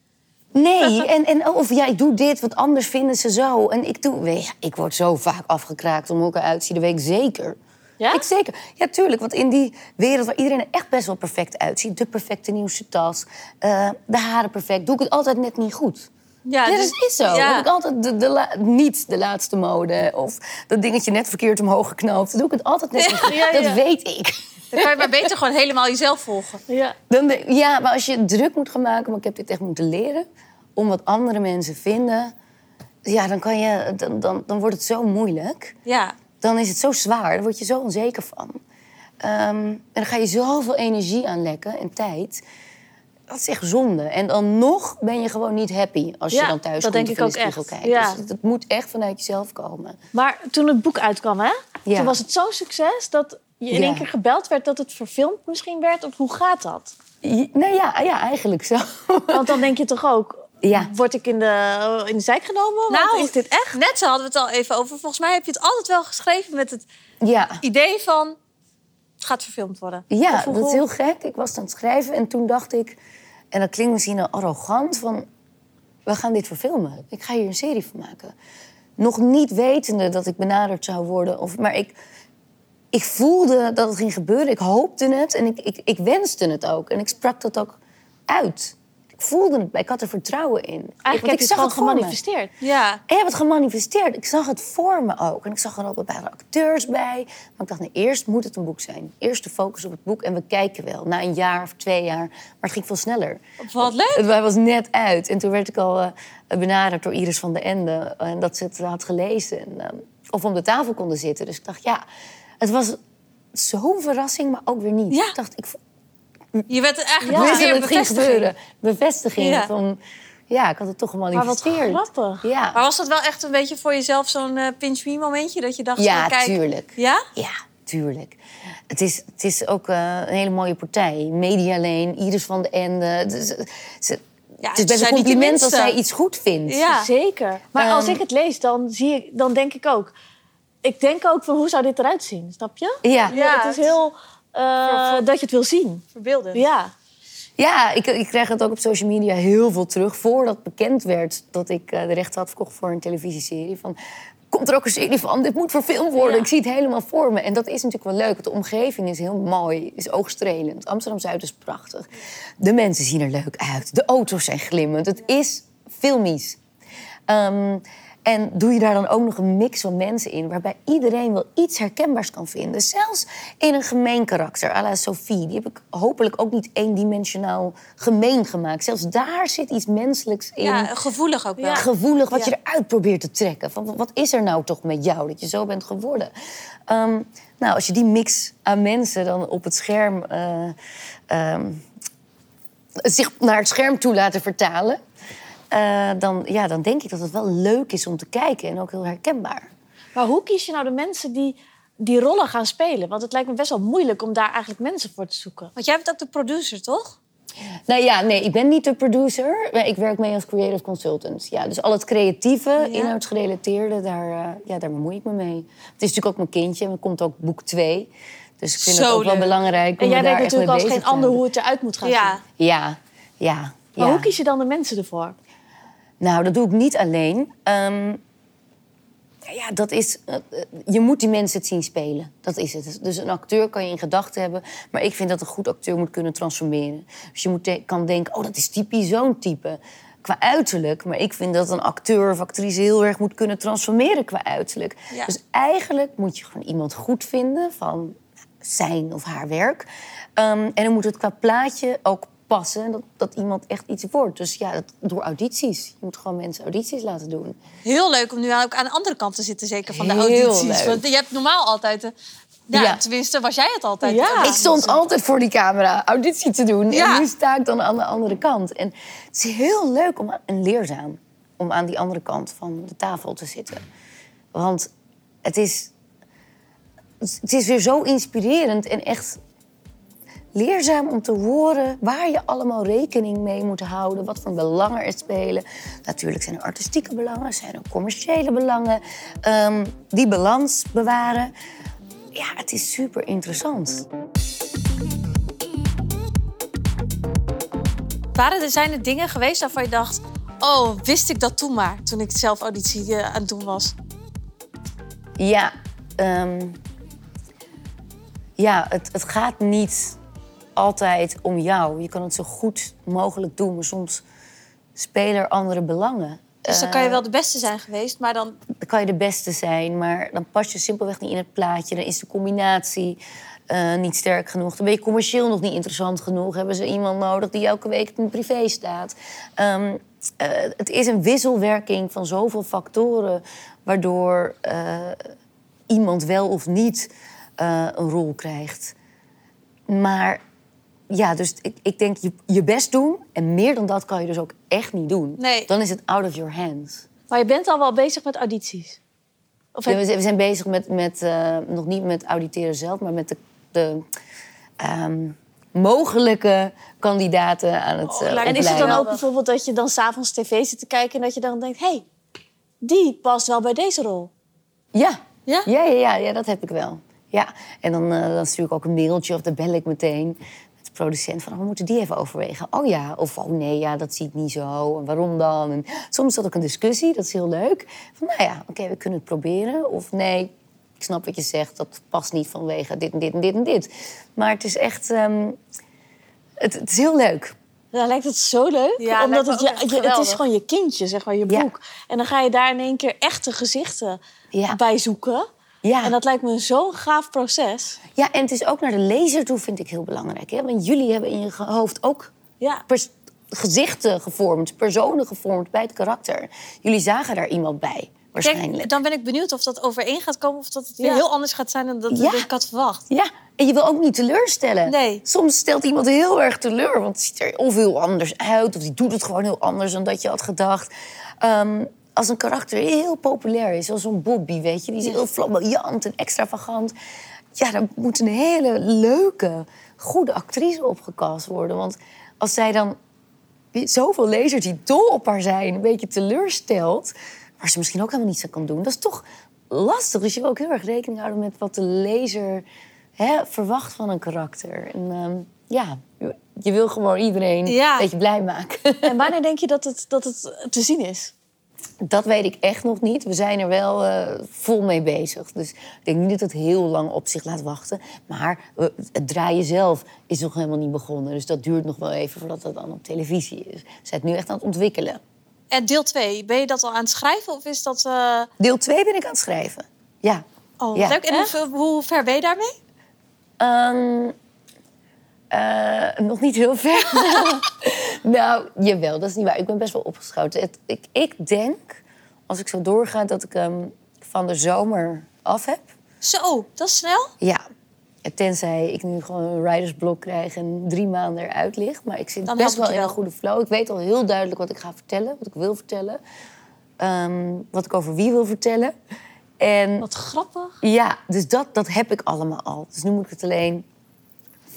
Nee, en, en of ja, ik doe dit, want anders vinden ze zo. En ik doe, ik word zo vaak afgekraakt om hoe ik eruit zie, dat weet ik zeker. Ja? Ik zeker. Ja, tuurlijk. Want in die wereld waar iedereen er echt best wel perfect uitziet... de perfecte nieuwste tas, eh, de haren perfect... doe ik het altijd net niet goed. Ja, Ja, dus- dat is zo. ja. Heb ik altijd de, de la- niet de laatste mode. Of dat dingetje net verkeerd omhoog geknoopt. Doe ik het altijd net niet goed. Ja. Dat weet ik. Dan kan je maar beter gewoon helemaal jezelf volgen. Ja. Dan ja, maar als je druk moet gaan maken... maar ik heb dit echt moeten leren... om wat andere mensen vinden... ja, dan, kan je, dan, dan, dan wordt het zo moeilijk. Ja, Dan is het zo zwaar. Daar word je zo onzeker van. Ehm, en dan ga je zoveel energie aanlekken en tijd... Dat is echt zonde. En dan nog ben je gewoon niet happy als je dan thuis dat komt denk ik ook echt. kijkt. Ja. Dus het moet echt vanuit jezelf komen. Maar toen het boek uitkwam, hè? Ja. Toen was het zo'n succes dat je in één keer gebeld werd dat het verfilmd misschien werd. Of hoe gaat dat? Nou ja, ja eigenlijk zo. Want dan denk je toch ook... Ja. Word ik in de, in de zijk genomen? Nou, is dit echt? Net zo hadden we het al even over. Volgens mij heb je het altijd wel geschreven met het Ja, idee van... het gaat verfilmd worden. ja dat is heel gek. Ik was aan het schrijven en toen dacht ik... En dat klinkt misschien arrogant van... We gaan dit verfilmen. Ik ga hier een serie van maken. Nog niet wetende dat ik benaderd zou worden. Of, maar ik, ik voelde dat het ging gebeuren. Ik hoopte het en ik, ik, ik wenste het ook. En ik sprak dat ook uit. Ik voelde het. Ik had er vertrouwen in. Eigenlijk Want heb je ik het zag me. gemanifesteerd. Ja, Ik heb het gemanifesteerd. Ik zag het voor me ook. En ik zag er ook een paar acteurs bij. Maar ik dacht, nee, eerst moet het een boek zijn. Eerst de focus op het boek en we kijken wel. Na een jaar of twee jaar. Maar het ging veel sneller. wat leuk. Het hij was net uit. En toen werd ik al eh, benaderd door Iris van de Ende. En dat ze het had gelezen. En, eh, of om de tafel konden zitten. Dus ik dacht, ja, het was zo'n verrassing, maar ook weer niet. Ja. Ik dacht, ik Je werd eigenlijk dat weer het ging gebeuren. Bevestiging Ja. van, ja, ik had het toch Maar wat gemanifesteerd. grappig. Ja, Maar was dat wel echt een beetje voor jezelf zo'n eh, pinch me momentje? Dat je dacht, ja kijk... tuurlijk. Ja? Ja, tuurlijk. Het is, het is ook eh, een hele mooie partij. Media Lane, Iris van de Ende. Het is, ze- Ja, het is best zijn een compliment als zij iets goed vindt. Ja. Zeker. Maar Ehm. als ik het lees, dan, zie ik, dan denk ik ook... Ik denk ook van, hoe zou dit eruit zien? Snap je? Ja, Ja, het is heel... eh, voor- dat je het wil zien. Verbeeldend. Ja. ja ik, ik krijg het ook op social media heel veel terug. Voordat bekend werd dat ik eh, de rechten had verkocht voor een televisieserie. Van, komt er ook een serie van? Dit moet verfilmd worden. Ja. Ik zie het helemaal voor me. En dat is natuurlijk wel leuk. want De omgeving is heel mooi, is oogstrelend. Amsterdam-Zuid is prachtig. De mensen zien er leuk uit. De auto's zijn glimmend. Het is filmisch. Ehm, en doe je daar dan ook nog een mix van mensen in... waarbij iedereen wel iets herkenbaars kan vinden. Zelfs in een gemeen karakter, à la Sophie. Die heb ik hopelijk ook niet eendimensionaal gemeen gemaakt. Zelfs daar zit iets menselijks in. Ja, gevoelig ook wel. Gevoelig, wat Ja. je eruit probeert te trekken. Van, wat is er nou toch met jou, dat je zo bent geworden? Ehm, nou, als je die mix aan mensen dan op het scherm... eh, ehm, zich naar het scherm toe laten vertalen... eh, dan, ja, dan denk ik dat het wel leuk is om te kijken en ook heel herkenbaar. Maar hoe kies je nou de mensen die die rollen gaan spelen? Want het lijkt me best wel moeilijk om daar eigenlijk mensen voor te zoeken. Want jij bent ook de producer, toch? Nou ja, nee, ik ben niet de producer. maar Ik werk mee als creative consultant. Ja, dus al het creatieve, inhoudsgerelateerde, daar, eh, ja, daar bemoei ik me mee. Het is natuurlijk ook mijn kindje. Er komt ook boek 2. Dus ik vind Zo het ook wel belangrijk om En jij weet mee natuurlijk als geen ander hoe het eruit moet gaan Ja. zien. Ja, ja. Maar ja. hoe kies je dan de mensen ervoor? Nou, dat doe ik niet alleen. Ehm, ja, dat is. eh, eh, je moet die mensen het zien spelen. Dat is het. Dus een acteur kan je in gedachten hebben. Maar ik vind dat een goed acteur moet kunnen transformeren. Dus je moet de- kan denken: oh, dat is typisch zo'n type. Qua uiterlijk. Maar ik vind dat een acteur of actrice heel erg moet kunnen transformeren qua uiterlijk. Ja. Dus eigenlijk moet je gewoon iemand goed vinden van zijn of haar werk. Ehm, en dan moet het qua plaatje ook passen. Dat, dat iemand echt iets wordt. Dus ja, dat, door audities. Je moet gewoon mensen audities laten doen. Heel leuk om nu ook aan de andere kant te zitten, zeker van de Heel audities. leuk. Want je hebt normaal altijd... de- ja, Ja. tenminste was jij het altijd. Ja. Ik stond altijd voor die camera auditie te doen. Ja. En nu sta ik dan aan de andere kant. En het is heel leuk om, en leerzaam om aan die andere kant van de tafel te zitten. Want het is, het is weer zo inspirerend en echt leerzaam om te horen waar je allemaal rekening mee moet houden. Wat voor belangen er spelen. Natuurlijk zijn er artistieke belangen, zijn er commerciële belangen. Ehm, die balans bewaren. Ja, het is super interessant. Waren er, zijn er dingen geweest waarvan je dacht... Oh, wist ik dat toen maar, toen ik zelf auditie eh, aan het doen was? Ja, ehm, ja het, het gaat niet altijd om jou. Je kan het zo goed mogelijk doen, maar soms spelen er andere belangen. Dus dan kan je wel de beste zijn geweest, maar dan... Dan kan je de beste zijn, maar dan pas je simpelweg niet in het plaatje. Dan is de combinatie eh, niet sterk genoeg. Dan ben je commercieel nog niet interessant genoeg. Hebben ze iemand nodig die elke week in privé staat. Ehm, eh, het is een wisselwerking van zoveel factoren... waardoor eh, iemand wel of niet eh, een rol krijgt. Maar ja, dus ik, ik denk je, je best doen. En meer dan dat kan je dus ook echt niet doen. Nee. Dan is het out of your hands. Maar je bent al wel bezig met audities. Of Ja, heb- we zijn- we zijn bezig met, met eh, nog niet met auditeren zelf, maar met de, de ehm, mogelijke kandidaten aan het me en is het dan ook bijvoorbeeld dat je dan s'avonds tv zit te kijken... en dat je dan denkt, hé, hey, die past wel bij deze rol. Ja. Ja? Ja, ja, ja, ja, dat heb ik wel. Ja. En dan, eh, dan stuur ik ook een mailtje of dan bel ik meteen producent van... oh, we moeten die even overwegen. Oh ja, of oh nee, ja, dat zie ik niet zo. En waarom dan? En soms is dat ook een discussie, dat is heel leuk. Van nou ja, oké, we kunnen het proberen. Of nee, ik snap wat je zegt, dat past niet vanwege dit en dit en dit en dit. Maar het is echt... ehm, het, het is heel leuk. Dan lijkt het zo leuk. Ja, omdat het, je, het is gewoon je kindje, zeg maar, je Ja. boek. En dan ga je daar in één keer echte gezichten Ja. bij zoeken. Ja. En dat lijkt me zo'n gaaf proces. Ja, en het is ook naar de lezer toe, vind ik heel belangrijk. Hè? Want jullie hebben in je hoofd ook Ja. pers- gezichten gevormd, personen gevormd bij het karakter. Jullie zagen daar iemand bij, waarschijnlijk. Dan ben ik benieuwd of dat overeen gaat komen... of dat het weer Ja. heel anders gaat zijn dan dat, Ja. dat ik had verwacht. Ja, en je wil ook niet teleurstellen. Nee. Soms stelt iemand heel erg teleur, want het ziet er of heel anders uit... of die doet het gewoon heel anders dan dat je had gedacht. Ehm, als een karakter heel populair is, zoals zo'n Bobby, weet je... die is heel flamboyant en extravagant... ja, dan moet een hele leuke, goede actrice opgekast worden. Want als zij dan zoveel lezers die dol op haar zijn... een beetje teleurstelt, waar ze misschien ook helemaal niets aan kan doen... dat is toch lastig. Dus je wil ook heel erg rekening houden met wat de lezer hè, verwacht van een karakter. En ehm, ja, je, je wil gewoon iedereen Ja. een beetje blij maken. En wanneer denk je dat het, dat het te zien is? Dat weet ik echt nog niet. We zijn er wel eh, vol mee bezig. Dus ik denk niet dat het heel lang op zich laat wachten. Maar eh, het draaien zelf is nog helemaal niet begonnen. Dus dat duurt nog wel even voordat dat dan op televisie is. We zijn het nu echt aan het ontwikkelen. En deel 2, ben je dat al aan het schrijven of is dat... eh, Deel 2 ben ik aan het schrijven. Ja. Oh, Ja. leuk. En hoe, hoe ver ben je daarmee? Ehm, eh, nog niet heel ver. nou, jawel, dat is niet waar. Ik ben best wel opgeschoten. Het, ik, ik denk, als ik zo doorga, dat ik hem van de zomer af heb. Zo, dat is snel. Ja. Tenzij ik nu gewoon een ridersblok krijg en drie maanden eruit lig. Maar ik zit Dan best wel in een goede flow. Ik weet al heel duidelijk wat ik ga vertellen, wat ik wil vertellen. Ehm, wat ik over wie wil vertellen. En Wat grappig. ja, dus dat, dat heb ik allemaal al. Dus nu moet ik het alleen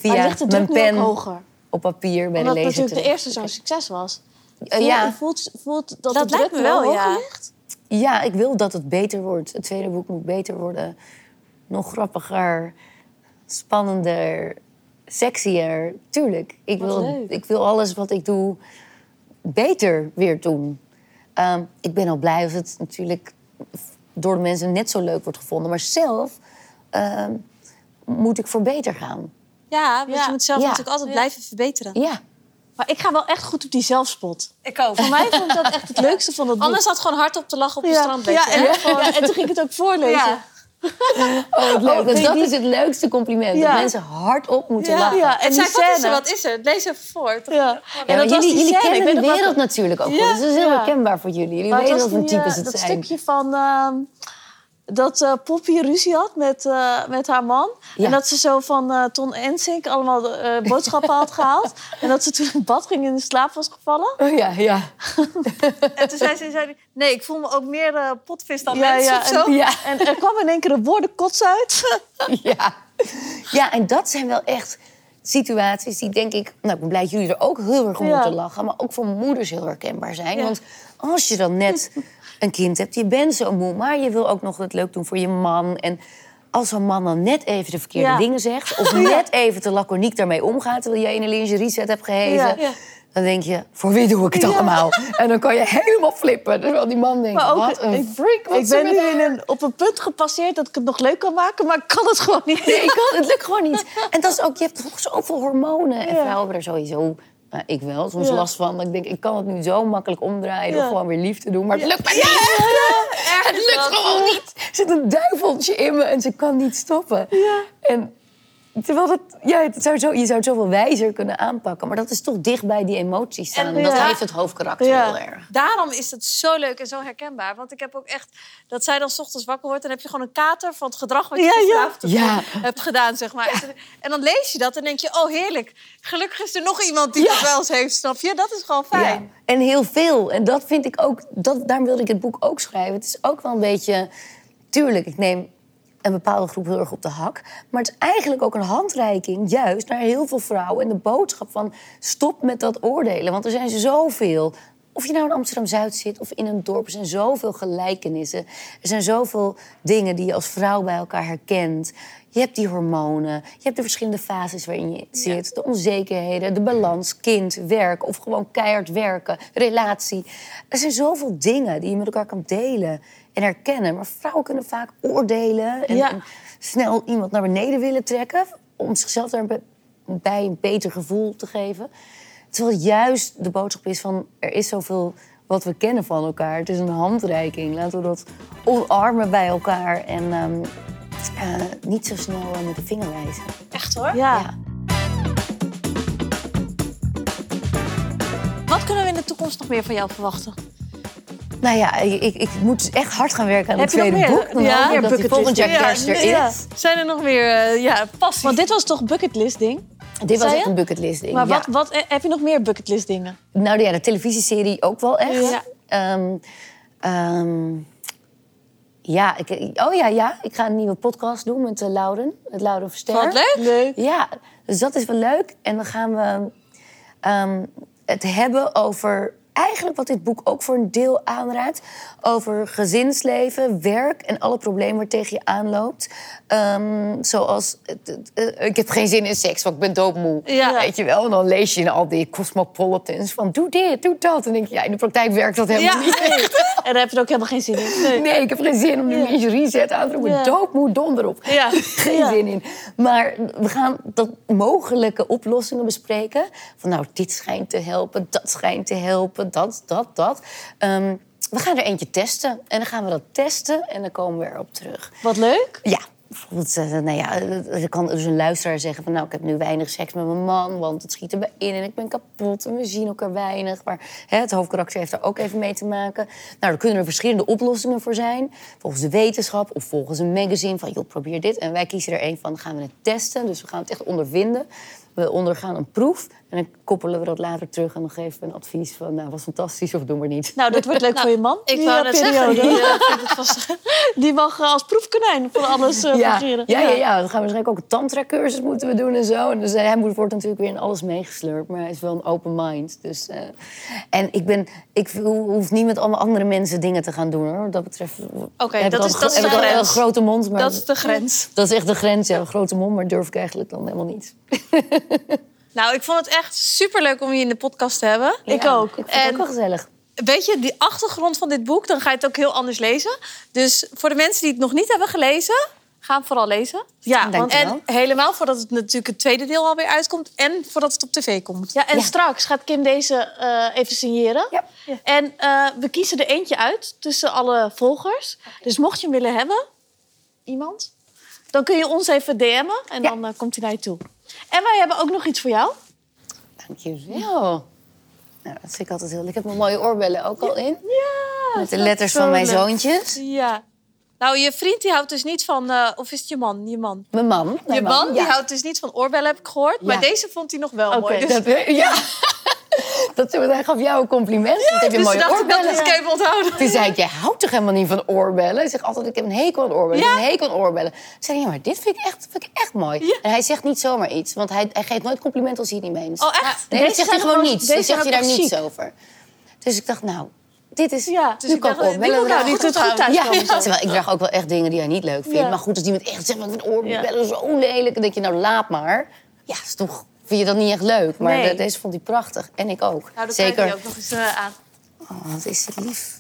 via mijn pen hoger? op papier bij Omdat de het lezer natuurlijk de te- eerste zo'n succes was. Eh, Voel- ja. Voelt, voelt dat, Dat de lijkt druk me wel, ja. ligt? Ja, ik wil dat het beter wordt. Het tweede boek moet beter worden. Nog grappiger, spannender, sexier. Tuurlijk. Ik Wat wil, leuk. ik wil alles wat ik doe beter weer doen. Ehm, ik ben al blij als het natuurlijk door de mensen net zo leuk wordt gevonden. Maar zelf ehm, moet ik voor beter gaan. Ja, want Ja. je moet zelf Ja. natuurlijk altijd Ja. blijven verbeteren. Ja. Maar ik ga wel echt goed op die zelfspot. Ik ook. Voor mij vond ik dat echt het leukste van het boek. Anders had gewoon hard op te lachen op de ja, strand. ja, en, ja, en toen ging ik het ook voorlezen. Ja. Oh, leuk. Oh, Dus nee, dat die- is het leukste compliment. Ja. Dat mensen hardop moeten Ja. lachen. Ja, en En die zei, wat is er, wat is er? Lees even voor. Toch? Ja. Ja, En maar dat was jullie, die jullie kennen de wereld natuurlijk ook Dus dat is heel ja. herkenbaar voor jullie. Jullie Maar weten wat voor types eh, het dat zijn. stukje van... ehm, dat eh, Poppy ruzie had met, eh, met haar man. Ja. En dat ze zo van eh, Ton Ensink allemaal boodschappen had gehaald. En dat ze toen in bad ging en in slaap was gevallen. Oh ja, ja. En toen zei ze, zei, ze, nee, ik voel me ook meer potvis dan Ja, mens ja, of zo. Ja, En er kwam in één keer een woordenkots uit. ja. ja, en dat zijn wel echt situaties die denk ik... Nou, ik ben blij dat jullie er ook heel erg om moeten lachen. Maar ook voor moeders heel herkenbaar zijn. Want als je dan net een kind hebt, je bent zo moe... maar je wil ook nog het leuk doen voor je man. En als zo'n man dan net even de verkeerde Ja. dingen zegt... of net even te laconiek daarmee omgaat... terwijl jij in een lingerie set hebt gehezen... Ja. Ja. Dan denk je, voor wie doe ik het allemaal? En dan kan je helemaal flippen. Terwijl die man denkt, Maar ook, wat een ik, freak. Wat ik ben nu in een, op een punt gepasseerd dat ik het nog leuk kan maken, maar ik kan het gewoon niet. Nee, ik kan, het lukt gewoon niet. En dat is ook, je hebt toch zoveel hormonen. En vrouwen hebben er sowieso, nou, ik wel, soms Ja. last van. Dat Ik denk, ik kan het nu zo makkelijk omdraaien door gewoon weer lief te doen. Maar het lukt mij niet. Het lukt gewoon niet. Er zit een duiveltje in me en ze kan niet stoppen. En terwijl dat, ja, het zou zo, je zou het zoveel wijzer kunnen aanpakken. Maar dat is toch dicht bij die emoties staan. En En, dat ja. heeft het hoofdkarakter Ja. heel erg. Daarom is het zo leuk en zo herkenbaar. Want ik heb ook echt... Dat zij dan 's ochtends wakker wordt... en heb je gewoon een kater van het gedrag... wat je Ja, ja. gisteravond Ja. hebt gedaan, zeg maar. En dan lees je dat en denk je... Oh, heerlijk. Gelukkig is er nog iemand die Ja. dat wel eens heeft, snap je? Dat is gewoon fijn. Ja, en heel veel. En dat vind ik ook, dat, daarom wilde ik het boek ook schrijven. Het is ook wel een beetje, tuurlijk, ik neem een bepaalde groep heel erg op de hak. Maar het is eigenlijk ook een handreiking, juist naar heel veel vrouwen. En de boodschap van stop met dat oordelen. Want er zijn zoveel. Of je nou in Amsterdam-Zuid zit of in een dorp, er zijn zoveel gelijkenissen. Er zijn zoveel dingen die je als vrouw bij elkaar herkent. Je hebt die hormonen, je hebt de verschillende fases waarin je zit. De onzekerheden, de balans, kind, werk of gewoon keihard werken, relatie. Er zijn zoveel dingen die je met elkaar kan delen en herkennen. Maar vrouwen kunnen vaak oordelen en, Ja. en snel iemand naar beneden willen trekken... om zichzelf daarbij een beter gevoel te geven. Terwijl juist de boodschap is van... er is zoveel wat we kennen van elkaar. Het is een handreiking. Laten we dat omarmen bij elkaar. En ehm, eh, niet zo snel eh, met de vinger wijzen. Echt hoor. Ja. Ja. Wat kunnen we in de toekomst nog meer van jou verwachten? Nou ja, ik, ik, ik moet echt hard gaan werken aan Heb het je nog tweede meer? boek. Dan Ja, meer dat die volgend jaar bucketlist. kerst er Ja, is. ja. Zijn er nog meer uh, ja, passies? Want dit was toch bucketlist ding? Dit was echt een bucketlist ding. Maar ja. wat, wat, heb je nog meer bucketlist dingen? Nou ja, de televisieserie ook wel echt. Ja. Ehm, ehm, ja, ik, oh ja, ja, ik ga een nieuwe podcast doen met uh, Lauren. Met Lauren Verster. Wat leuk. Leuk. Ja, dus dat is wel leuk. En dan gaan we ehm, het hebben over eigenlijk wat dit boek ook voor een deel aanraadt. Over gezinsleven, werk en alle problemen waar tegen je aanloopt. Ehm, zoals, eh, ik heb geen zin in seks, want ik ben doodmoe. Ja. Weet je wel? En dan lees je in al die cosmopolitans van doe dit, doe dat. En dan denk je, ja, in de praktijk werkt dat helemaal Ja. niet echt. En daar heb je ook helemaal geen zin in. Nee. Nee, ik heb geen zin om die mensen reset aan te roepen. Ja. Doodmoed donder op. Ja. Geen Ja. zin in. Maar we gaan dat mogelijke oplossingen bespreken. Van nou, dit schijnt te helpen, dat schijnt te helpen, dat, dat, dat. Ehm, we gaan er eentje testen. En dan gaan we dat testen en dan komen we erop terug. Wat leuk. Ja, bijvoorbeeld, eh, nou ja, er kan dus een luisteraar zeggen van... nou, ik heb nu weinig seks met mijn man, want het schiet erbij in... en ik ben kapot en we zien elkaar weinig. Maar hè, het hoofdkarakter heeft er ook even mee te maken. Nou, er kunnen er verschillende oplossingen voor zijn. Volgens de wetenschap of volgens een magazine van... joh, probeer dit. En wij kiezen er één van, dan gaan we het testen. Dus we gaan het echt ondervinden. We ondergaan een proef en dan koppelen we dat later terug... en dan geven we een advies van, nou, was fantastisch of doe maar niet. Nou, dat wordt leuk voor je man. Ik die, wou eh, net zeggen, periode. die, eh, vindt het vast... Die mag eh, als proefkonijn van alles eh Ja, ja, ja, ja. Dan gaan we waarschijnlijk ook een tantra-cursus moeten we doen en zo. En dus eh, hij moet- wordt natuurlijk weer in alles meegesleurd. Maar hij is wel een open mind. Dus, eh, en ik, ben, ik ho- hoef niet met allemaal andere mensen dingen te gaan doen, hoor. Wat dat betreft Oké, dat is- een dat is de een grens. grote mond. Maar Dat is de grens. Dat is echt de grens, ja. Een grote mond, maar durf ik eigenlijk dan helemaal niet. Nou, ik vond het echt superleuk om je in de podcast te hebben. Ik ook. Ik vond het En- ook wel gezellig. Weet je, die achtergrond van dit boek, dan ga je het ook heel anders lezen. Dus voor de mensen die het nog niet hebben gelezen, ga hem vooral lezen. Ja, Dank want, En helemaal voordat het natuurlijk het tweede deel alweer uitkomt en voordat het op tv komt. ja, en Ja. straks gaat Kim deze eh, even signeren. Ja. En eh, we kiezen er eentje uit tussen alle volgers. Dus mocht je hem willen hebben, iemand, dan kun je ons even DM'en en Ja. dan eh, komt hij naar je toe. En wij hebben ook nog iets voor jou. Dank je wel. Nou, dat vind ik altijd heel... Ik heb mijn mooie oorbellen ook al in. Ja, Met de letters van mijn zoontjes. Ja. Nou, je vriend die houdt dus niet van... eh, of is het je man? Je man. Mijn man. Je man, die ja. houdt dus niet van oorbellen, heb ik gehoord. Maar Ja. deze vond hij nog wel mooi. Dus, Dat, ja. dat, hij gaf jou een compliment. dat heb je dus mooie dacht ik dat oorbellen. ik even onthouden. Toen zei ik, jij houdt toch helemaal niet van oorbellen? Hij zegt altijd, ik heb een hekel aan oorbellen. Ik heb een hekel aan oorbellen. Ik zei, ja, maar dit vind ik echt, vind ik echt mooi. Ja. En hij zegt niet zomaar iets. Want hij, hij geeft nooit complimenten als hij het niet meent. Oh, echt? Nee, dat zegt hij gewoon niets. Dan zegt hij daar niets over. Dus ik dacht, nou, dit is... Ja, nu dus ik kan ik dacht, oorbellen dragen. doet goed thuis Ja, terwijl ik draag ook wel echt dingen die hij niet leuk vindt. Ja. Maar goed, als iemand echt zegt, met oorbellen zo lelijk. Dan denk je, nou, laat maar. Ja, is toch... Vind je dat niet echt leuk? Maar Nee. de- deze vond hij prachtig. En ik ook. Nou, dan Zeker. je die ook nog eens eh, aan. Oh, wat is het lief.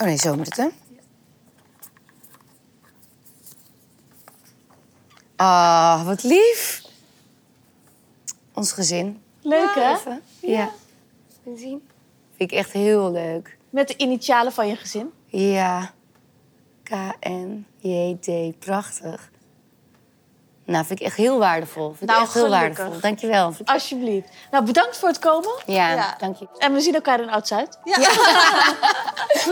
Oh nee, zo moet het, hè? Ah, wat lief. Ons gezin. Leuk hè? Even. Ja. Zien? Vind ik echt heel leuk. Met de initialen van je gezin. Ja. K-N-J-D. Prachtig. Nou, vind ik echt heel waardevol. Vind ik Nou, echt heel waardevol. Dankjewel. Alsjeblieft. Nou, bedankt voor het komen. Ja, Ja. dank je. En we zien elkaar in Oud-Zuid.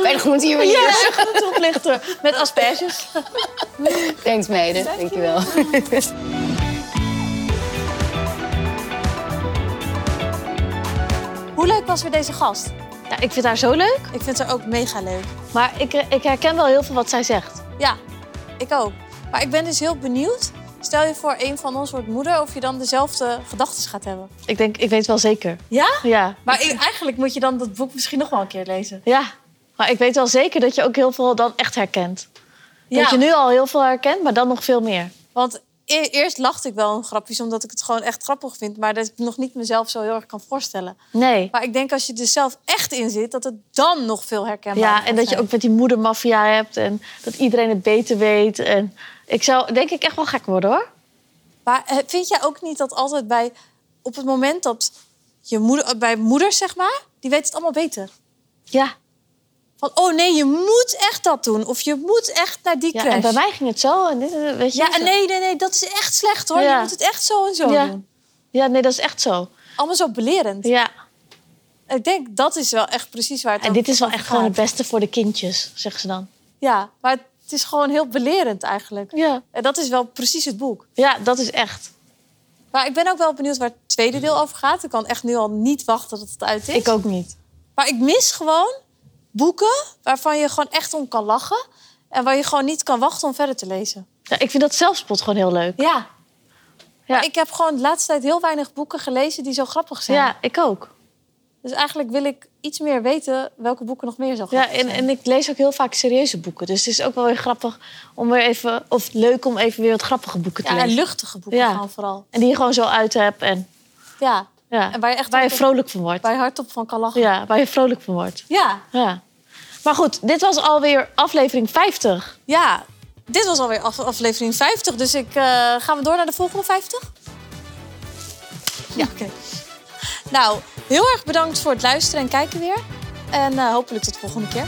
Bij de groente hier weer. Ja, groenteoplichter. Met asperges. Thanks, meiden. Dankjewel. Hoe leuk was weer deze gast? Ja, ik vind haar zo leuk. Ik vind haar ook mega leuk. Maar ik, ik herken wel heel veel wat zij zegt. Ja, ik ook. Maar ik ben dus heel benieuwd. Stel je voor, een van ons wordt moeder, of je dan dezelfde gedachten gaat hebben. Ik denk, ik weet wel zeker. Ja? Ja. Maar ik- eigenlijk moet je dan dat boek misschien nog wel een keer lezen. Ja. Maar ik weet wel zeker dat je ook heel veel dan echt herkent. Ja. Dat je nu al heel veel herkent, maar dan nog veel meer. Want e- eerst lachte ik wel een grapjes, omdat ik het gewoon echt grappig vind. Maar dat ik nog niet mezelf zo heel erg kan voorstellen. Nee. Maar ik denk als je er zelf echt in zit, dat het dan nog veel herkenbaar Ja, en dat je ook met die moedermafia hebt en dat iedereen het beter weet. En ik zou denk ik echt wel gek worden hoor. Maar eh, vind jij ook niet dat altijd bij... Op het moment dat je moeder... Bij moeders, zeg maar, die weten het allemaal beter. Ja. Van, oh nee, je moet echt dat doen. Of je moet echt naar die ja crash. en bij mij ging het zo. En dit, weet je, Ja, en nee, nee, nee, dat is echt slecht hoor. Ja. Je moet het echt zo en zo Ja. doen. Ja, nee, dat is echt zo. Allemaal zo belerend. Ja. Ik denk, dat is wel echt precies waar het En dit is wel echt gewoon het beste voor de kindjes, zeggen ze dan. Ja, maar het is gewoon heel belerend eigenlijk. Ja. En dat is wel precies het boek. Ja, dat is echt. Maar ik ben ook wel benieuwd waar het tweede deel over gaat. Ik kan echt nu al niet wachten tot het uit is. Ik ook niet. Maar ik mis gewoon boeken waarvan je gewoon echt om kan lachen. En waar je gewoon niet kan wachten om verder te lezen. Ja, ik vind dat zelfspot gewoon heel leuk. Ja. Ja. Ik heb gewoon de laatste tijd heel weinig boeken gelezen die zo grappig zijn. Ja, ik ook. Dus eigenlijk wil ik iets meer weten welke boeken nog meer zo Ja, grappig en, zijn. en ik lees ook heel vaak serieuze boeken. Dus het is ook wel weer grappig om weer even... Of leuk om even weer wat grappige boeken te ja, en lezen. luchtige boeken Ja. gewoon vooral. En die je gewoon zo uit hebt. En Ja. Ja. En waar je echt waar je vrolijk van wordt. Waar je hardop van kan lachen. Ja, waar je vrolijk van wordt. Ja. Ja. Maar goed, dit was alweer aflevering 50. Ja, dit was alweer af- aflevering 50. Dus ik, eh, gaan we door naar de volgende 50? Ja, oké. Nou, heel erg bedankt voor het luisteren en kijken weer. En eh, hopelijk tot de volgende keer.